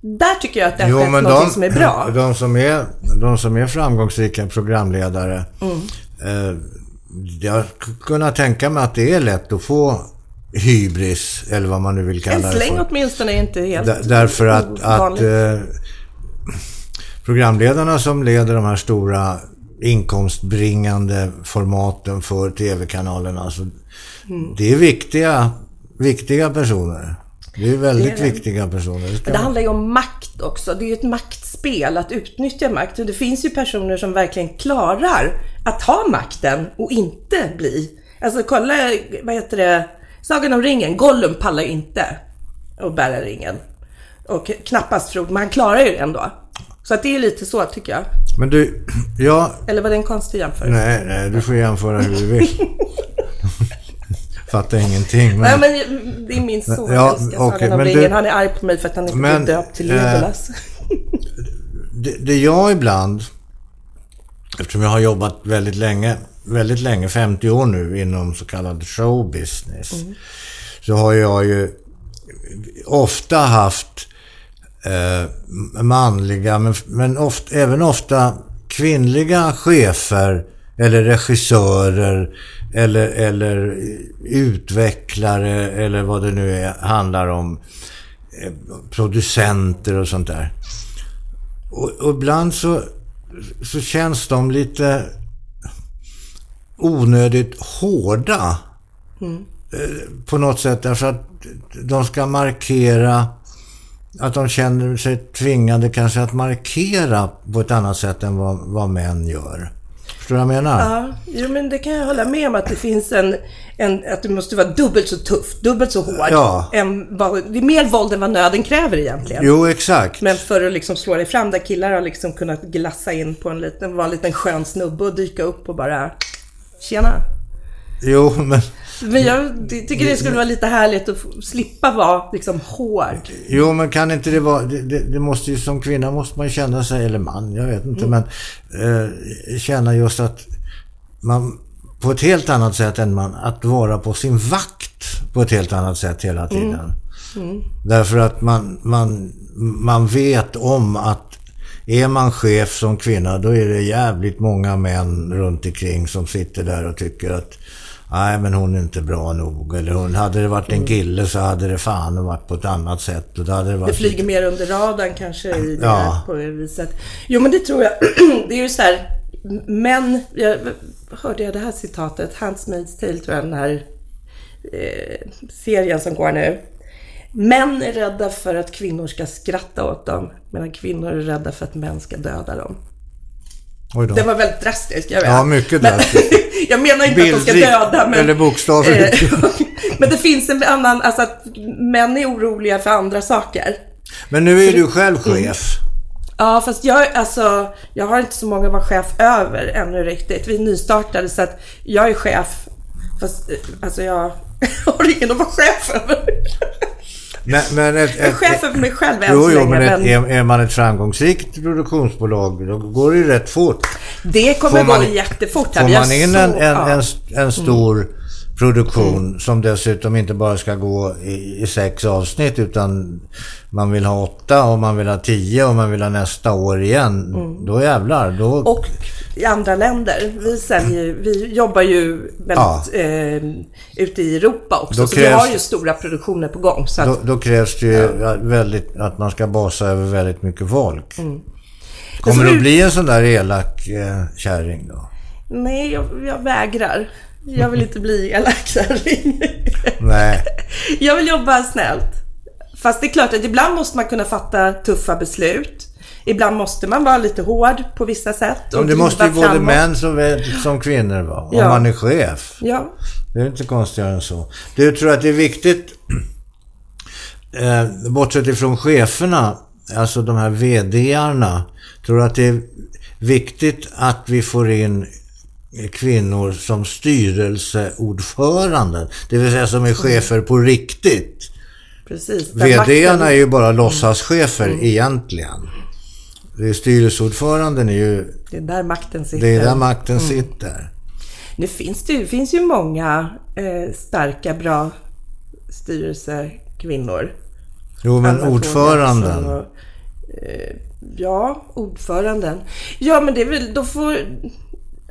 där tycker jag att det har skett något som är bra. De som är, de som är framgångsrika programledare. Mm. Eh, jag kunna tänka mig att det är lätt att få hybris, eller vad man nu vill kalla det för. En släng åtminstone är inte helt D Därför att, att eh, programledarna som leder de här stora inkomstbringande formaten för tv-kanalerna. Alltså, mm. Det är viktiga, viktiga personer. Det är väldigt det är viktiga personer. Det, det handlar ju om makt också. Det är ju ett maktspel att utnyttja makt. Det finns ju personer som verkligen klarar att ha makten och inte bli... Alltså kolla, vad heter det? Sagan om ringen. Gollum pallar ju inte att bära ringen. Och knappast Frodo, men han klarar ju det ändå. Så att det är lite så tycker jag. Men du, ja... Eller var det en konstig jämförelse? Nej, nej, du får jämföra hur du vill. Fattar ingenting. Men... Nej, men det är min son ja, okay, om ringen. Han är arg på mig för att han inte men, blev döpt till Legolas. Eh, det, det jag ibland, eftersom jag har jobbat väldigt länge, väldigt länge, 50 år nu inom så kallad showbusiness, mm. så har jag ju ofta haft eh, manliga, men, men ofta, även ofta kvinnliga chefer eller regissörer eller, eller utvecklare eller vad det nu är, handlar om. Eh, producenter och sånt där. Och, och ibland så, så känns de lite onödigt hårda. Mm. På något sätt därför att de ska markera att de känner sig tvingade kanske att markera på ett annat sätt än vad, vad män gör. Förstår du vad jag menar? Ja, jo, men det kan jag hålla med om att det finns en, en att du måste vara dubbelt så tuff, dubbelt så hård. Ja. Än vad, det är mer våld än vad nöden kräver egentligen. Jo, exakt. Men för att liksom slå dig fram, där killar har liksom kunnat glassa in på en liten, vara en liten skön snubbe och dyka upp och bara Tjena! Jo, men... Men jag tycker det skulle vara lite härligt att slippa vara liksom hård. Jo, men kan inte det vara... Det, det, det måste ju som kvinna måste man känna sig, eller man, jag vet inte, mm. men eh, känna just att man på ett helt annat sätt än man, att vara på sin vakt på ett helt annat sätt hela mm. tiden. Mm. Mm. Därför att man, man, man vet om att är man chef som kvinna då är det jävligt många män runt omkring som sitter där och tycker att nej men hon är inte bra nog. Eller hon, hade det varit en mm. kille så hade det fan varit på ett annat sätt. Och då hade det, varit det flyger lite... mer under radarn kanske i det ja. här på det viset. Jo men det tror jag. det är ju så här, män, jag hörde jag det här citatet, Handmaid's Tale tror jag, den här eh, serien som går nu. Män är rädda för att kvinnor ska skratta åt dem, medan kvinnor är rädda för att män ska döda dem. Det var väldigt drastiskt, jag vet. Ja, mycket drastiskt. jag menar inte Bildrik, att de ska döda, men... Eller bokstavligt. Eh, men det finns en annan, alltså att män är oroliga för andra saker. Men nu är du själv chef. Mm. Ja, fast jag, alltså, jag har inte så många att vara chef över ännu riktigt. Vi är nystartade så att jag är chef. Fast, eh, alltså jag har ingen att vara chef över. Men, men ett, jag är chef över mig själv än jo, jo, men, ett, Är, är, man ett framgångsrikt produktionsbolag då går det ju rätt fort. Det kommer man, gå jättefort. Får man in en, en, en, en stor mm produktion mm. som dessutom inte bara ska gå i, i, sex avsnitt utan man vill ha åtta och man vill ha tio och man vill ha nästa år igen. Mm. Då jävlar. Då... Och i andra länder. Vi, säljer, vi jobbar ju väldigt ja. eh, ute i Europa också. Då så krävs, vi har ju stora produktioner på gång. Så att, då, då, krävs det ju ja. väldigt, att man ska basa över väldigt mycket folk. Mm. Kommer det att bli en sån där elak eh, kärring då? Nej, jag, jag vägrar. Jag vill inte bli elak Nej. Jag vill jobba snällt. Fast det är klart att ibland måste man kunna fatta tuffa beslut. Ibland måste man vara lite hård på vissa sätt. Och det måste ju både män som, som kvinnor vara. Ja. Om man är chef. Ja. Det är inte konstigare än så. Du tror att det är viktigt, eh, bortsett ifrån cheferna, alltså de här VD-arna. Tror du att det är viktigt att vi får in kvinnor som styrelseordförande. Det vill säga som är chefer på riktigt. Precis. makten- är ju bara låtsaschefer egentligen. Det är styrelseordföranden är ju, Det är där makten sitter. det är där makten sitter. Nu finns det, finns ju många eh, starka, bra styrelsekvinnor. Jo men Anna ordföranden. Och, eh, ja, ordföranden. Ja, men det är väl, då får...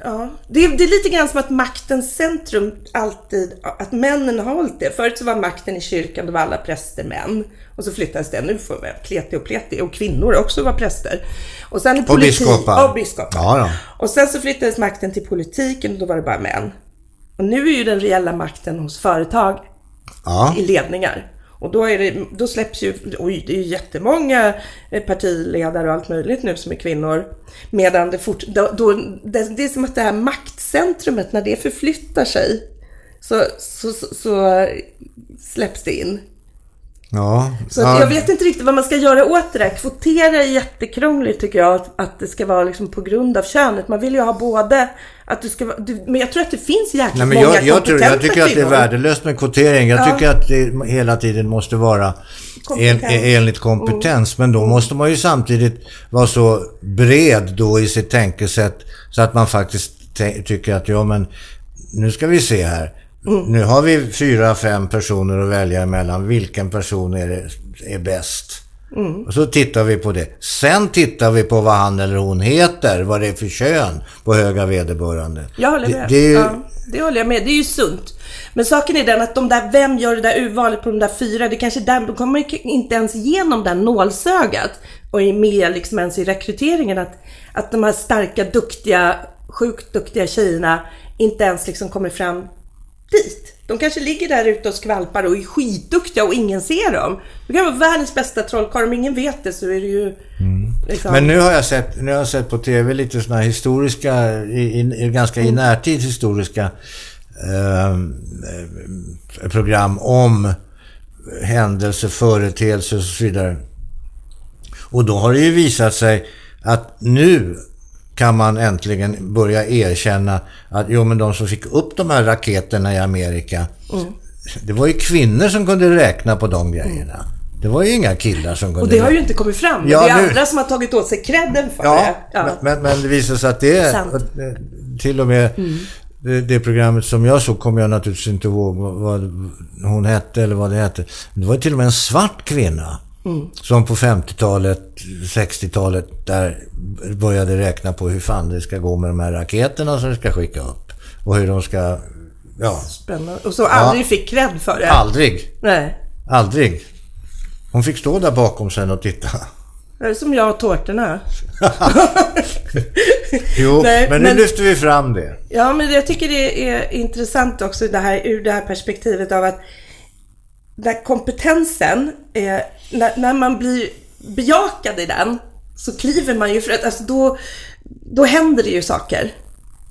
Ja, det är, det är lite grann som att maktens centrum alltid, att männen har hållit det. Förut så var makten i kyrkan, då var alla präster män. Och så flyttades det, nu får vi pleti och pleti, och kvinnor också var präster. Och sen politik, biskopar. Och biskopar. Ja, ja. Och sen så flyttades makten till politiken och då var det bara män. Och nu är ju den reella makten hos företag Ja. i ledningar. Och då, är det, då släpps ju, oj det är ju jättemånga eh, partiledare och allt möjligt nu som är kvinnor. Medan det fort, då, då, det, det är som att det här maktcentrumet, när det förflyttar sig, så, så, så, så eh, släpps det in. Ja. Så ja. jag vet inte riktigt vad man ska göra åt det där. Kvotera är jättekrångligt tycker jag, att, att det ska vara liksom på grund av könet. Man vill ju ha både, att du ska vara, du, men jag tror att det finns jäkligt Nej, men många jag, jag, tror, jag kompetenta tycker att det är värdelöst med kvotering. Jag Ja. tycker att det hela tiden måste vara en, Kompetens. enligt kompetens. Men då måste man ju samtidigt vara så bred då i sitt tänkesätt så att man faktiskt tycker att ja men nu ska vi se här. Nu har vi fyra, fem personer att välja emellan. Vilken person är, det, är bäst? Och så tittar vi på det. Sen tittar vi på vad han eller hon heter, vad det är för kön på höga vederbörande. Jag håller Det- med. det är ju- ja, det håller jag med. Det är ju sunt. Men saken är den att de där, vem gör det där urvalet på de där fyra? Det kanske är där, de kommer inte ens igenom det här nålsögat och är med liksom ens i rekryteringen. Att, att de här starka, duktiga, sjukt duktiga tjejerna inte ens liksom kommer fram dit. De kanske ligger där ute och skvalpar och är skitduktiga och ingen ser dem. Du kan vara världens bästa trollkarl, om ingen vet det så är det ju... Liksom, Men nu har jag sett, nu har jag sett på tv lite sådana historiska, i, i, ganska i närtid historiska ehm, eh, program om händelser, företeelser och så vidare. Och då har det ju visat sig att nu kan man äntligen börja erkänna att jo men de som fick upp de här raketerna i Amerika, det var ju kvinnor som kunde räkna på de grejerna. Det var ju inga killar som kunde och det har ju inte kommit fram. Ja, det är nu- andra som har tagit åt sig credden för Ja, det. Ja. Men, men det visar sig att det är... Sant. Mm. eh, Till och med det, det programmet som jag såg kommer jag naturligtvis inte ihåg vad, vad hon hette eller vad det hette. Det var till och med en svart kvinna. Mm. Som på 50-talet, 60-talet där började räkna på hur fan det ska gå med de här raketerna som vi ska skicka upp. Och hur de ska... Ja, Spännande. Och så aldrig fick cred för det. aldrig. Nej. Aldrig. Hon fick stå där bakom sen och titta. Det är som jag och tårtorna. Jo, Nej, men nu men- lyfter vi fram det. Ja, men jag tycker det är intressant också det här, ur det här perspektivet av att där kompetensen, är, när, när man blir bejakad i den så kliver man ju för att alltså då, då händer det ju saker.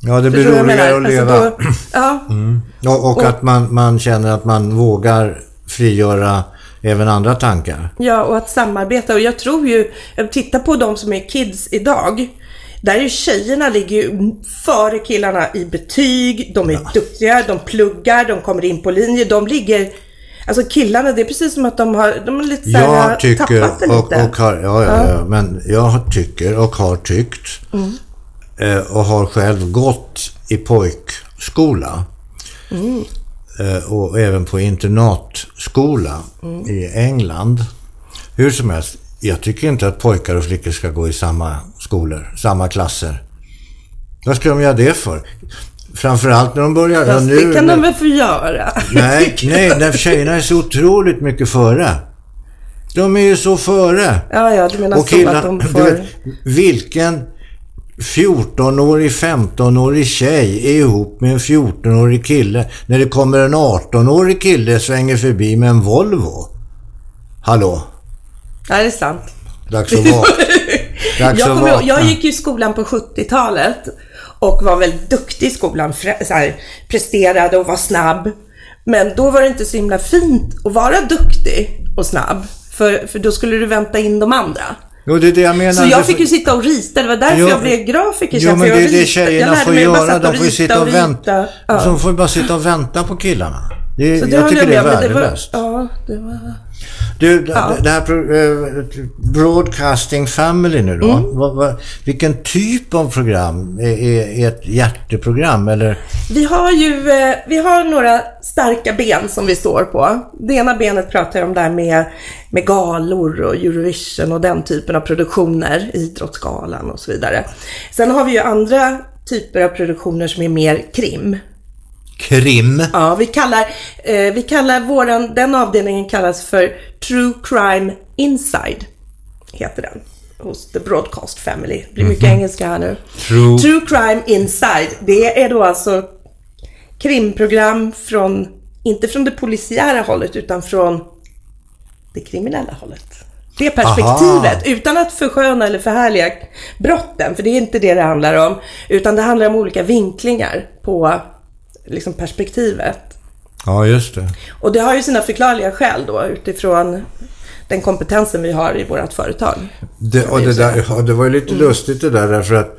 Ja, det blir roligare att leva. Alltså då, ja, Och, och att man, man känner att man vågar frigöra även andra tankar. Ja, och att samarbeta. Och jag tror ju, jag tittar på de som är kids idag. Där är ju tjejerna ligger ju före killarna i betyg, de är duktiga, de pluggar, de kommer in på linje, de ligger... Alltså killarna, det är precis som att de har, de har lite så här, Jag tycker tappat det och, lite. och har, ja, ja, ja, men jag tycker och har tyckt Mm. eh, och har själv gått i pojkskola. Mm. Eh, och även på internatskola Mm. i England. Hur som helst, jag tycker inte att pojkar och flickor ska gå i samma skolor, samma klasser. Vad ska de göra det för? Framförallt när de börjar... ja, Fast nu, det kan de väl få göra? Nej, nej, när tjejerna är så otroligt mycket före. De är ju så före. Ja, ja, du menar Och så att de får... vet, vilken 14-årig, 15-årig tjej är ihop med en 14-årig kille när det kommer en 18-årig kille svänger förbi med en Volvo? Hallå? Ja, det är sant. Dags att vakna. Jag, jag gick ju i skolan på 70-talet och var väldigt duktig i skolan. Så här, presterade och var snabb. Men då var det inte så himla fint att vara duktig och snabb. För, för då skulle du vänta in de andra. Jo, det är det jag menar. Så jag fick ju sitta och rita. Det var därför Jo, jag blev grafiker. Jo, men det jag är det jag tjejerna får göra. De får ju sitta och rita vänta. Ja. De får bara sitta och vänta på killarna. Det, Så det jag tycker det är men det var- värdelöst. Ja, det var... Du, Ja. det här eh, Broadcasting Family nu då. Mm. Vad, vad, vilken typ av program? Är, är, är ett hjärteprogram eller? Vi har ju eh, vi har några starka ben som vi står på. Det ena benet pratar jag om där med, med galor och Eurovision och den typen av produktioner, Idrottsgalan och så vidare. Sen har vi ju andra typer av produktioner som är mer krim. Krim? Ja, vi kallar, eh, vi kallar våran, den avdelningen kallas för True Crime Inside, heter den. Hos The Broadcast Family. Det blir mycket engelska här nu. True- True Crime Inside, det är då alltså krimprogram från, inte från det polisiära hållet, utan från det kriminella hållet. Det perspektivet, utan att försköna eller förhärliga brotten, för det är inte det det handlar om, utan det handlar om olika vinklingar på liksom perspektivet. Ja, just det. Och det har ju sina förklarliga skäl då utifrån den kompetensen vi har i vårt företag. det och det, där, ja, det var ju lite Mm. lustigt det där därför att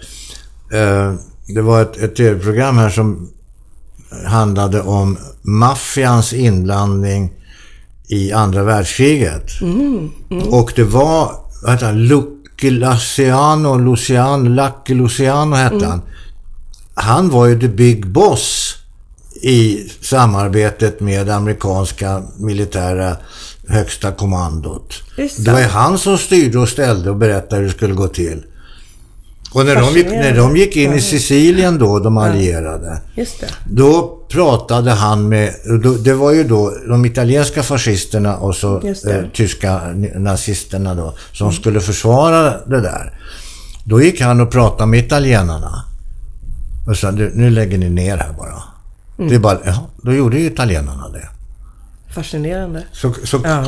eh, det var ett, ett tv-program här som handlade om maffians inblandning i andra världskriget. Mm, Och det var, vad heter han, Lucky Luciano, Luciano, Lucky Luciano hette Mm. han. Han var ju the big boss i samarbetet med amerikanska militära högsta kommandot. Det. Det var ju han som styrde och ställde och berättade hur det skulle gå till. Och när de, gick, när de gick in i Sicilien då, de allierade, Just det. då pratade han med, då, det var ju då de italienska fascisterna och så. Mm. eh, tyska nazisterna då, som skulle försvara det där. Då gick han och pratade med italienarna. Och sa, "Du, nu lägger ni ner här bara. Mm. Det är bara, ja, då gjorde ju italienarna det. Fascinerande. Så, så Ja.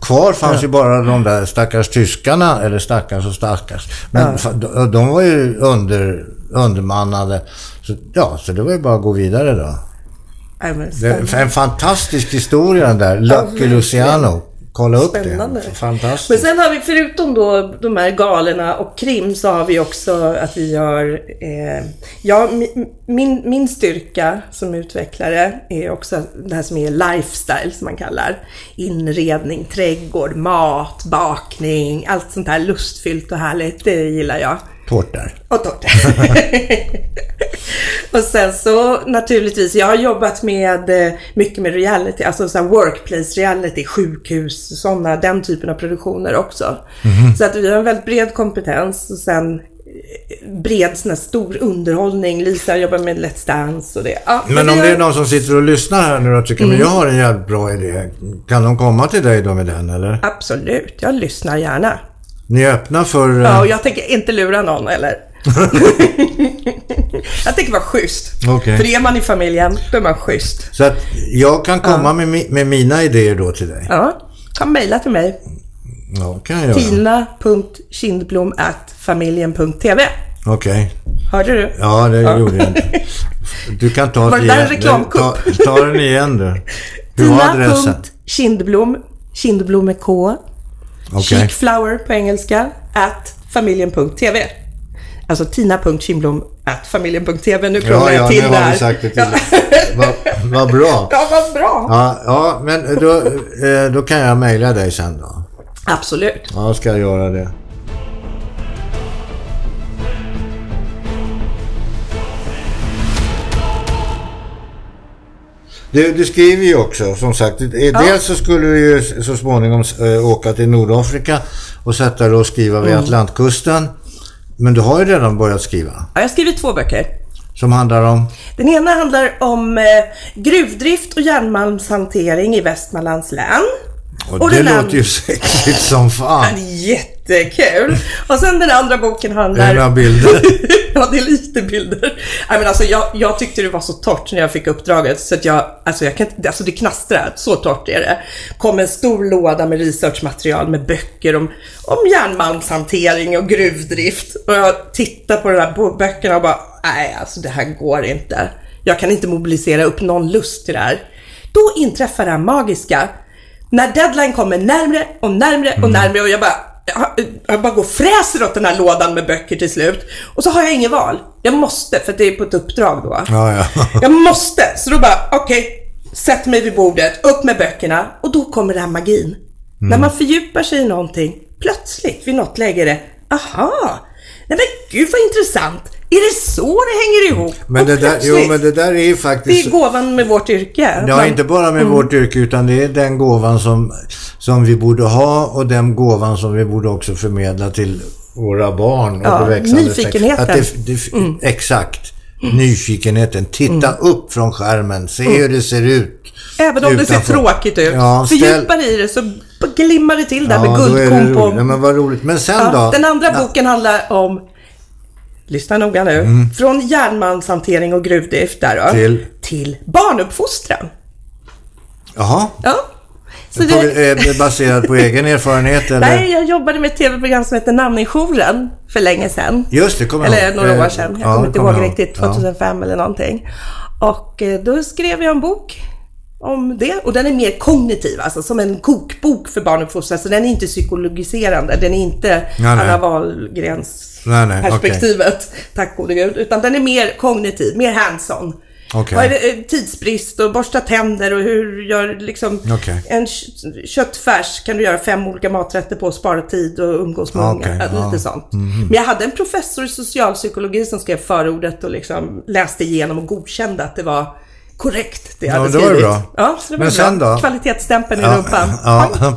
kvar fanns ju bara de där stackars tyskarna, eller stackars och stackars. Men fa- de, de var ju under, undermannade. Så, ja, så det var ju bara att gå vidare då. Det är en fantastisk historia den där. Lucky. Luciano. Kolla upp Spännande. det. Fantastiskt. Men sen har vi, förutom då de här galorna och krim, så har vi också att vi gör... Eh, ja, mi- min, min styrka som utvecklare är också det här som är lifestyle, som man kallar. Inredning, trädgård, mat, bakning, allt sånt här lustfyllt och härligt. Det gillar jag. Tårtor. Och tårta. och sen så naturligtvis, jag har jobbat med eh, mycket med reality, alltså så workplace reality, sjukhus, sådana, den typen av produktioner också. Så att vi har en väldigt bred kompetens och sen eh, bred sån här stor underhållning. Lisa jobbar med Let's Dance och det. Ja, Men vi om det är någon som sitter och lyssnar här nu och tycker Mm. men jag har en jävligt bra idé. Kan de komma till dig då med den eller? Absolut, jag lyssnar gärna. Ni är öppna för... eh, Ja, och jag tänker inte lura någon eller? jag tänker vara schysst. Okej. För är man i familjen, då är man schysst. Så att jag kan komma med, mi- med mina idéer då till dig. Ja, kan mejla till mig. Ja, kan jag tina.kindblom.familjen.tv Okej. Hörde du? Ja, det gjorde jag inte. Du kan ta Var det där en igen. reklamkupp? Ta, ta den igen du. Tina.kindblom, kindblom med K, Okej. chicflower på engelska, at familjen.tv. Alltså tina.kindblom at familjen.tv. Nu Ja, krånglar ja, jag till nu det har här. vi sagt det till Vad vad bra. Ja, vad bra. Ja, ja, men då, eh, då kan jag mejla dig sen då. Absolut. Ja, ska jag göra det. Du, du skriver ju också, som sagt. eh, Dels så skulle du ju så småningom eh, åka till Nordafrika och sätta dig och skriva vid Atlantkusten. Men du har ju redan börjat skriva. Ja, jag har skrivit två böcker. Som handlar om... Den ena handlar om eh, gruvdrift och järnmalmshantering i Västmanlands län. Och, det den låter ju sexigt som fan. Jättekul! Och sen den andra boken Är det handlar... några bilder? ja, det är lite bilder. Nej, men alltså, jag, jag tyckte det var så torrt när jag fick uppdraget så att jag, alltså, jag kan alltså det knastrar, så torrt är det. kom en stor låda med researchmaterial med böcker om, om järnmalmshantering och gruvdrift. Och jag tittar på de här bo- böckerna och bara, nej alltså det här går inte. Jag kan inte mobilisera upp någon lust till det här. Då inträffar det här magiska. När deadline kommer närmre och närmre och närmre och jag bara, jag, jag bara går och fräser åt den här lådan med böcker till slut. Och så har jag ingen val. Jag måste, för det är på ett uppdrag då. Ja, ja. Jag måste! Så då bara, okej, okay, sätter mig vid bordet, upp med böckerna och då kommer den här magin. Mm. När man fördjupar sig i någonting, plötsligt vid något läge är det, aha, nej men gud vad intressant. Är det så det hänger ihop? Men det, där, jo, men det där är ju faktiskt... Det är gåvan med vårt yrke. Ja, men, inte bara med mm. vårt yrke utan det är den gåvan som, som vi borde ha och den gåvan som vi borde också förmedla till våra barn. Och ja, nyfikenheten. Att det, det, mm. Exakt. Nyfikenheten. Titta mm. upp från skärmen. Se hur det ser ut. Även om utanför. det ser tråkigt ut. Ja, Fördjupar i det så glimmar det till där ja, med guldkorn på. Ja, men vad roligt. Men sen ja, då? Den andra boken handlar om lyssna noga nu, mm. från järnmalmshantering och gruvdrift där då, till, till barnuppfostran. Jaha. Ja. Så det... Är baserat på egen erfarenhet eller? Nej, jag jobbade med ett tv-program som heter Namninjouren för länge sedan. Just det, kommer Eller några år sedan. Jag ja, kommer inte ihåg riktigt, 2005 ja. eller någonting. Och eh, då skrev jag en bok om det. Och den är mer kognitiv, alltså som en kokbok för barnuppfostran. Så den är inte psykologiserande. Den är inte nej, Anna Wahlgrens nej, nej, perspektivet, okay. tack gode gud. Utan den är mer kognitiv, mer hands-on. Okay. Vad är det, eh, tidsbrist och borsta tänder och hur gör liksom okay. en köttfärs kan du göra fem olika maträtter på, spara tid och umgås med okay. unga. Lite ja. sånt. Mm. Men jag hade en professor i socialpsykologi som skrev förordet och liksom läste igenom och godkände att det var korrekt det jag ja, hade skrivit. det var bra. Ja, så det var Men bra. sen då? Kvalitetsstämpeln ja, i rumpan. Ja,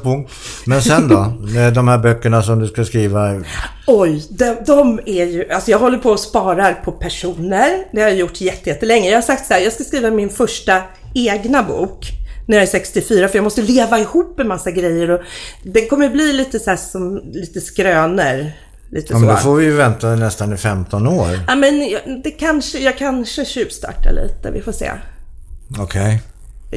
Men sen då? De här böckerna som du ska skriva? Oj, de, de är ju... Alltså jag håller på och sparar på personer. Det har jag gjort jättelänge. Jag har sagt så här, jag ska skriva min första egna bok när jag är 64 för jag måste leva ihop en massa grejer och det kommer bli lite så som lite skrönor. Lite ja, men då får vi ju vänta nästan i 15 år. Ja, men det kanske, jag kanske tjuvstartar lite. Vi får se. Okej. Okay.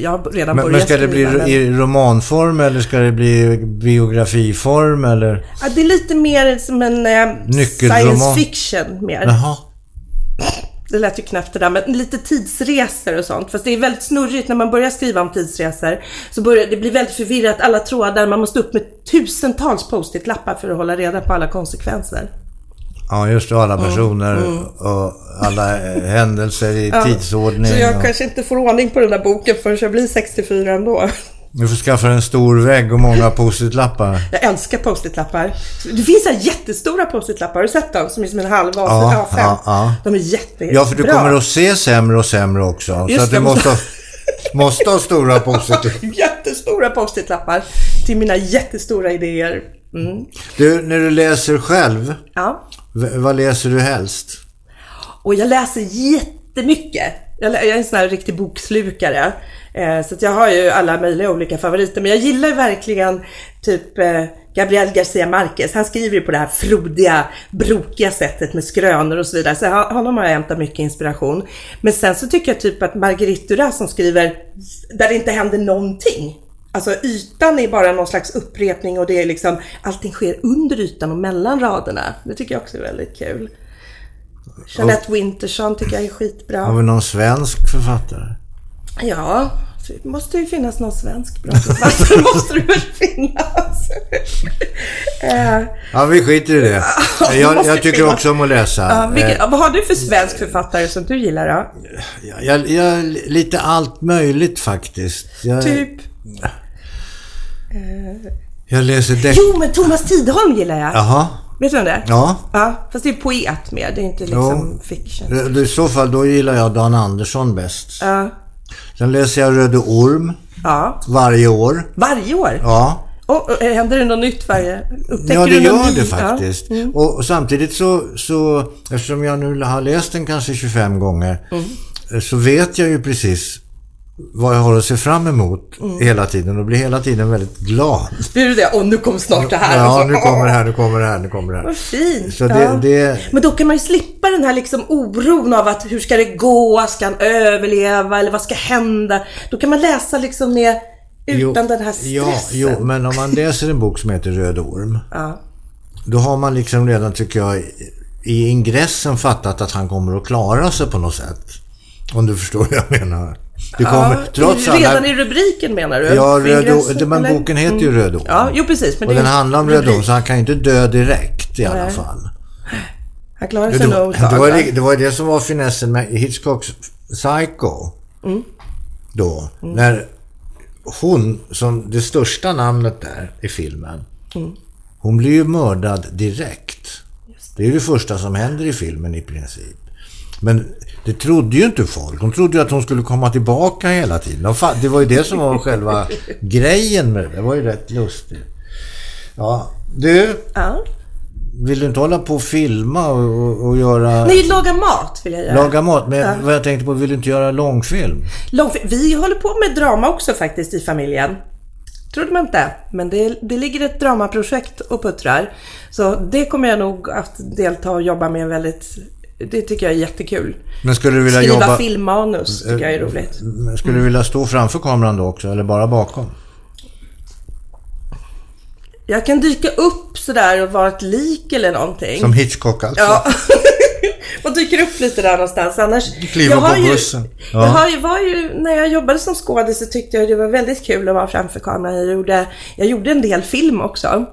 Jag har redan men, börjat Men ska det bli men... i romanform eller ska det bli biografiform eller? Ja, det är lite mer som en eh, science fiction mer. Jaha. Det lät ju knäppt det där, men lite tidsresor och sånt. Fast det är väldigt snurrigt när man börjar skriva om tidsresor. Så börjar det bli väldigt förvirrat, alla trådar, man måste upp med tusentals post-it-lappar för att hålla reda på alla konsekvenser. Ja, just det. Alla personer mm, mm. och alla händelser i ja, tidsordning. Så jag och... kanske inte får ordning på den där boken förrän jag blir 64 ändå. Du får skaffa en stor vägg och många post-it-lappar. Jag älskar post-it-lappar. Det finns här jättestora post-it-lappar. Har du sett dem? Som är som en halv ja, A5. Ja, ja. De är jättebra. Ja, för du kommer att se sämre och sämre också. Just så att du måste ha, måste ha stora post-it. Jättestora post-it-lappar till mina jättestora idéer. Mm. Du, när du läser själv, ja vad läser du helst? Och jag läser jättemycket. Jag, är en sån här riktig bokslukare. Eh, så jag har ju alla möjliga olika favoriter. Men jag gillar verkligen typ eh, Gabriel Garcia Marquez. Han skriver ju på det här frodiga, brokiga sättet med skrönor och så vidare. Så honom har jag hämtat mycket inspiration. Men sen så tycker jag typ att Marguerite Duras som skriver där det inte händer någonting. Alltså ytan är bara någon slags upprepning och det är liksom allting sker under ytan och mellan raderna. Det tycker jag också är väldigt kul. Jeanette Winterson tycker jag är skitbra. Har vi någon svensk författare? Ja, det måste ju finnas någon svensk bra författare. måste det väl finnas. Eh, ja, vi skiter i det. Jag, jag tycker finnas. också om att läsa. Ja, vilket, vad har du för svensk författare som du gillar då? Jag, jag, lite allt möjligt faktiskt. Typ? Jag läser deck... Jo, men Thomas Tidholm gillar jag. Jaha. Vet du vem det är? Ja. Ja, fast det är poet mer. Det är inte liksom jo. fiction. I så fall, då gillar jag Dan Andersson bäst. Ja. Sen läser jag Röde Orm. Ja. Varje år. Varje år? Ja. Och, och, händer det något nytt varje... Upptäcker ja, det gör ny? det faktiskt. Ja. Mm. Och, och, samtidigt så, så, eftersom jag nu har läst den kanske 25 gånger, mm. så vet jag ju precis vad jag har att se fram emot mm. hela tiden och blir hela tiden väldigt glad. Blir du det? Och nu kommer snart det här. Ja, nu kommer det här, nu kommer det här, nu kommer det här. Vad fint. Så det, ja. det... Men då kan man ju slippa den här liksom oron av att hur ska det gå? Ska han överleva? Eller vad ska hända? Då kan man läsa liksom med utan jo, den här stressen. Ja, jo, men om man läser en bok som heter Röd orm. Ja. Då har man liksom redan, tycker jag, i ingressen fattat att han kommer att klara sig på något sätt. Om du förstår vad jag menar. Det kommer, trots redan alla... i rubriken menar du? Ja, Röd men boken heter ju Röd Orm. Ja, jo precis. Men Och det är den handlar om Röd så han kan ju inte dö direkt i alla Nej. fall. Han klarar Det sig var, nog det, var, va? det, det var det som var finessen med Hitchcocks Psycho. Mm. Då. När hon, som det största namnet där i filmen, Mm. hon blir ju mördad direkt. Det är ju det första som händer i filmen i princip. Men det trodde ju inte folk. De trodde ju att hon skulle komma tillbaka hela tiden. Det var ju det som var själva grejen med det. Det var ju rätt lustigt. Ja, du, Ja. vill du inte hålla på och filma och, och, och göra... Nej, laga mat vill jag göra. Laga mat, men vad jag tänkte på, vill du inte göra långfilm? Långfilm. Vi håller på med drama också faktiskt i familjen. Trodde man inte, men det, det ligger ett dramaprojekt och puttrar. Så det kommer jag nog att delta och jobba med väldigt... Det tycker jag är jättekul. Men skulle du vilja Skriva jobba... filmmanus tycker jag är roligt. Skulle du vilja stå framför kameran då också, eller bara bakom? Jag kan dyka upp sådär och vara ett lik eller någonting. Som Hitchcock alltså? Ja. och dyker upp lite där någonstans. Annars... Kliver jag på ju- bussen. Ja. Jag har ju, var ju, när jag jobbade som skådis så tyckte jag det var väldigt kul att vara framför kameran. Jag gjorde, jag gjorde en del film också.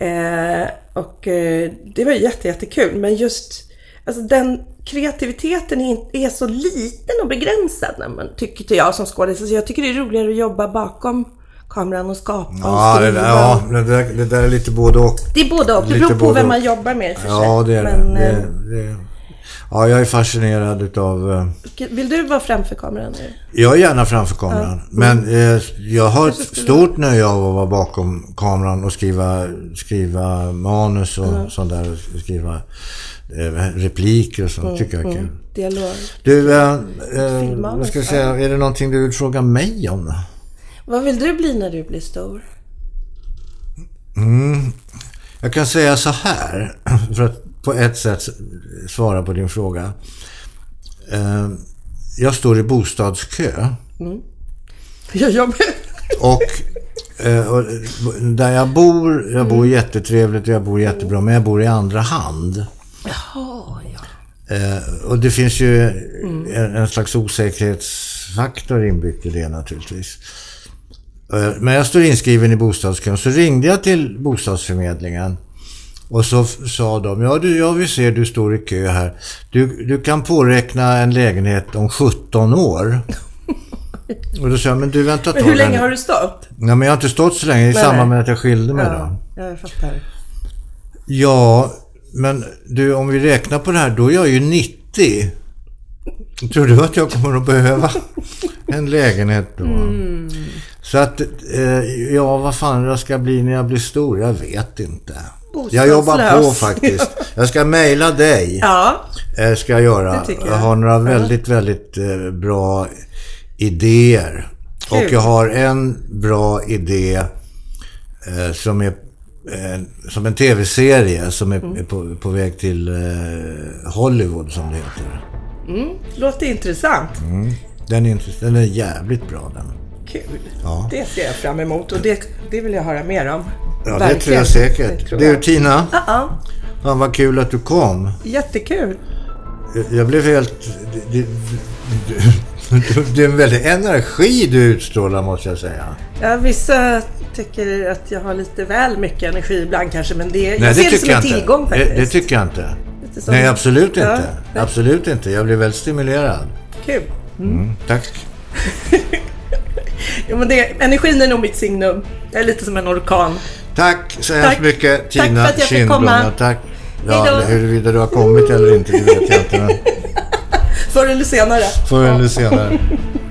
Eh, och eh, det var ju jätte, jättekul. Men just alltså den kreativiteten är, så liten och begränsad när man, tycker jag som skådis. Alltså jag tycker det är roligare att jobba bakom kameran och skapa Ja, och det skriva. där, ja det, där, det där är lite både och. Det är både och. Det beror på vem man jobbar med för sig. Ja, det är Men, det. eh, det, det. Ja, jag är fascinerad utav... eh, Vill du vara framför kameran nu? Jag är gärna framför kameran. Men eh, jag har ett stort nöje av att vara bakom kameran och skriva, skriva manus och sånt där. Och skriva repliker och sånt. tycker jag är kul. Dialog. Du, eh, eh, Filmmanus, vad ska jag säga? Är det någonting du vill fråga mig om? Vad vill du bli när du blir stor? Jag kan säga så här, för att på ett sätt svara på din fråga. Eh, Jag står i bostadskö. Jag jobbar... Och, eh, och där jag bor, jag bor jättetrevligt och jag bor jättebra, men jag bor i andra hand. Jaha, ja. Eh, och det finns ju en, en slags osäkerhetsfaktor inbyggt i det naturligtvis. Eh, men jag står inskriven i bostadskön, så ringde jag till bostadsförmedlingen. Och så sa de, ja du, jag vill se du står i kö här. Du, du kan påräkna en lägenhet om 17 år. Och då sa jag, men du vänta Men hur länge nu." har du stått? Ja, men jag har inte stått så länge i Nej, samband med att jag skilde mig då. Ja, jag fattar. Ja, men du om vi räknar på det här, då är jag ju 90. Tror du att jag kommer att behöva en lägenhet då? Mm. Så att, eh, ja vad fan jag ska bli när jag blir stor, jag vet inte. Jag jobbar på Bostadslös. faktiskt. Jag ska mejla dig. Ja, Eh, ska jag göra. Jag. jag. har några väldigt, väldigt eh, bra idéer. Kul. Och jag har en bra idé som är eh, som en tv-serie som är, Mm. är på, på väg till eh, Hollywood som det heter. låter intressant. Den är, intress- den är jävligt bra den. Kul. Ja. Det ser jag fram emot och det, det vill jag höra mer om. Ja, det Verkligen. tror jag säkert. Det tror du jag. Tina, Ja, ja. fan vad kul att du kom. Jättekul. Jag blev helt... Det, det, det, det är en väldig energi du utstrålar måste jag säga. Ja, vissa tycker att jag har lite väl mycket energi ibland kanske, men det, Nej, jag ser det tycker som en inte. tillgång det, faktiskt. det tycker jag inte. Nej, absolut Ja, inte. nej. Absolut inte. Jag blir väldigt stimulerad. Kul. Mm, tack. Jo, men det, energin är nog mitt signum. Jag är lite som en orkan. Tack så Tack. hemskt mycket Tack Tina för att jag fick Kindblom. komma. Tack. Ja, huruvida du har kommit eller inte, det vet jag inte. Men Förr eller senare. förr eller senare.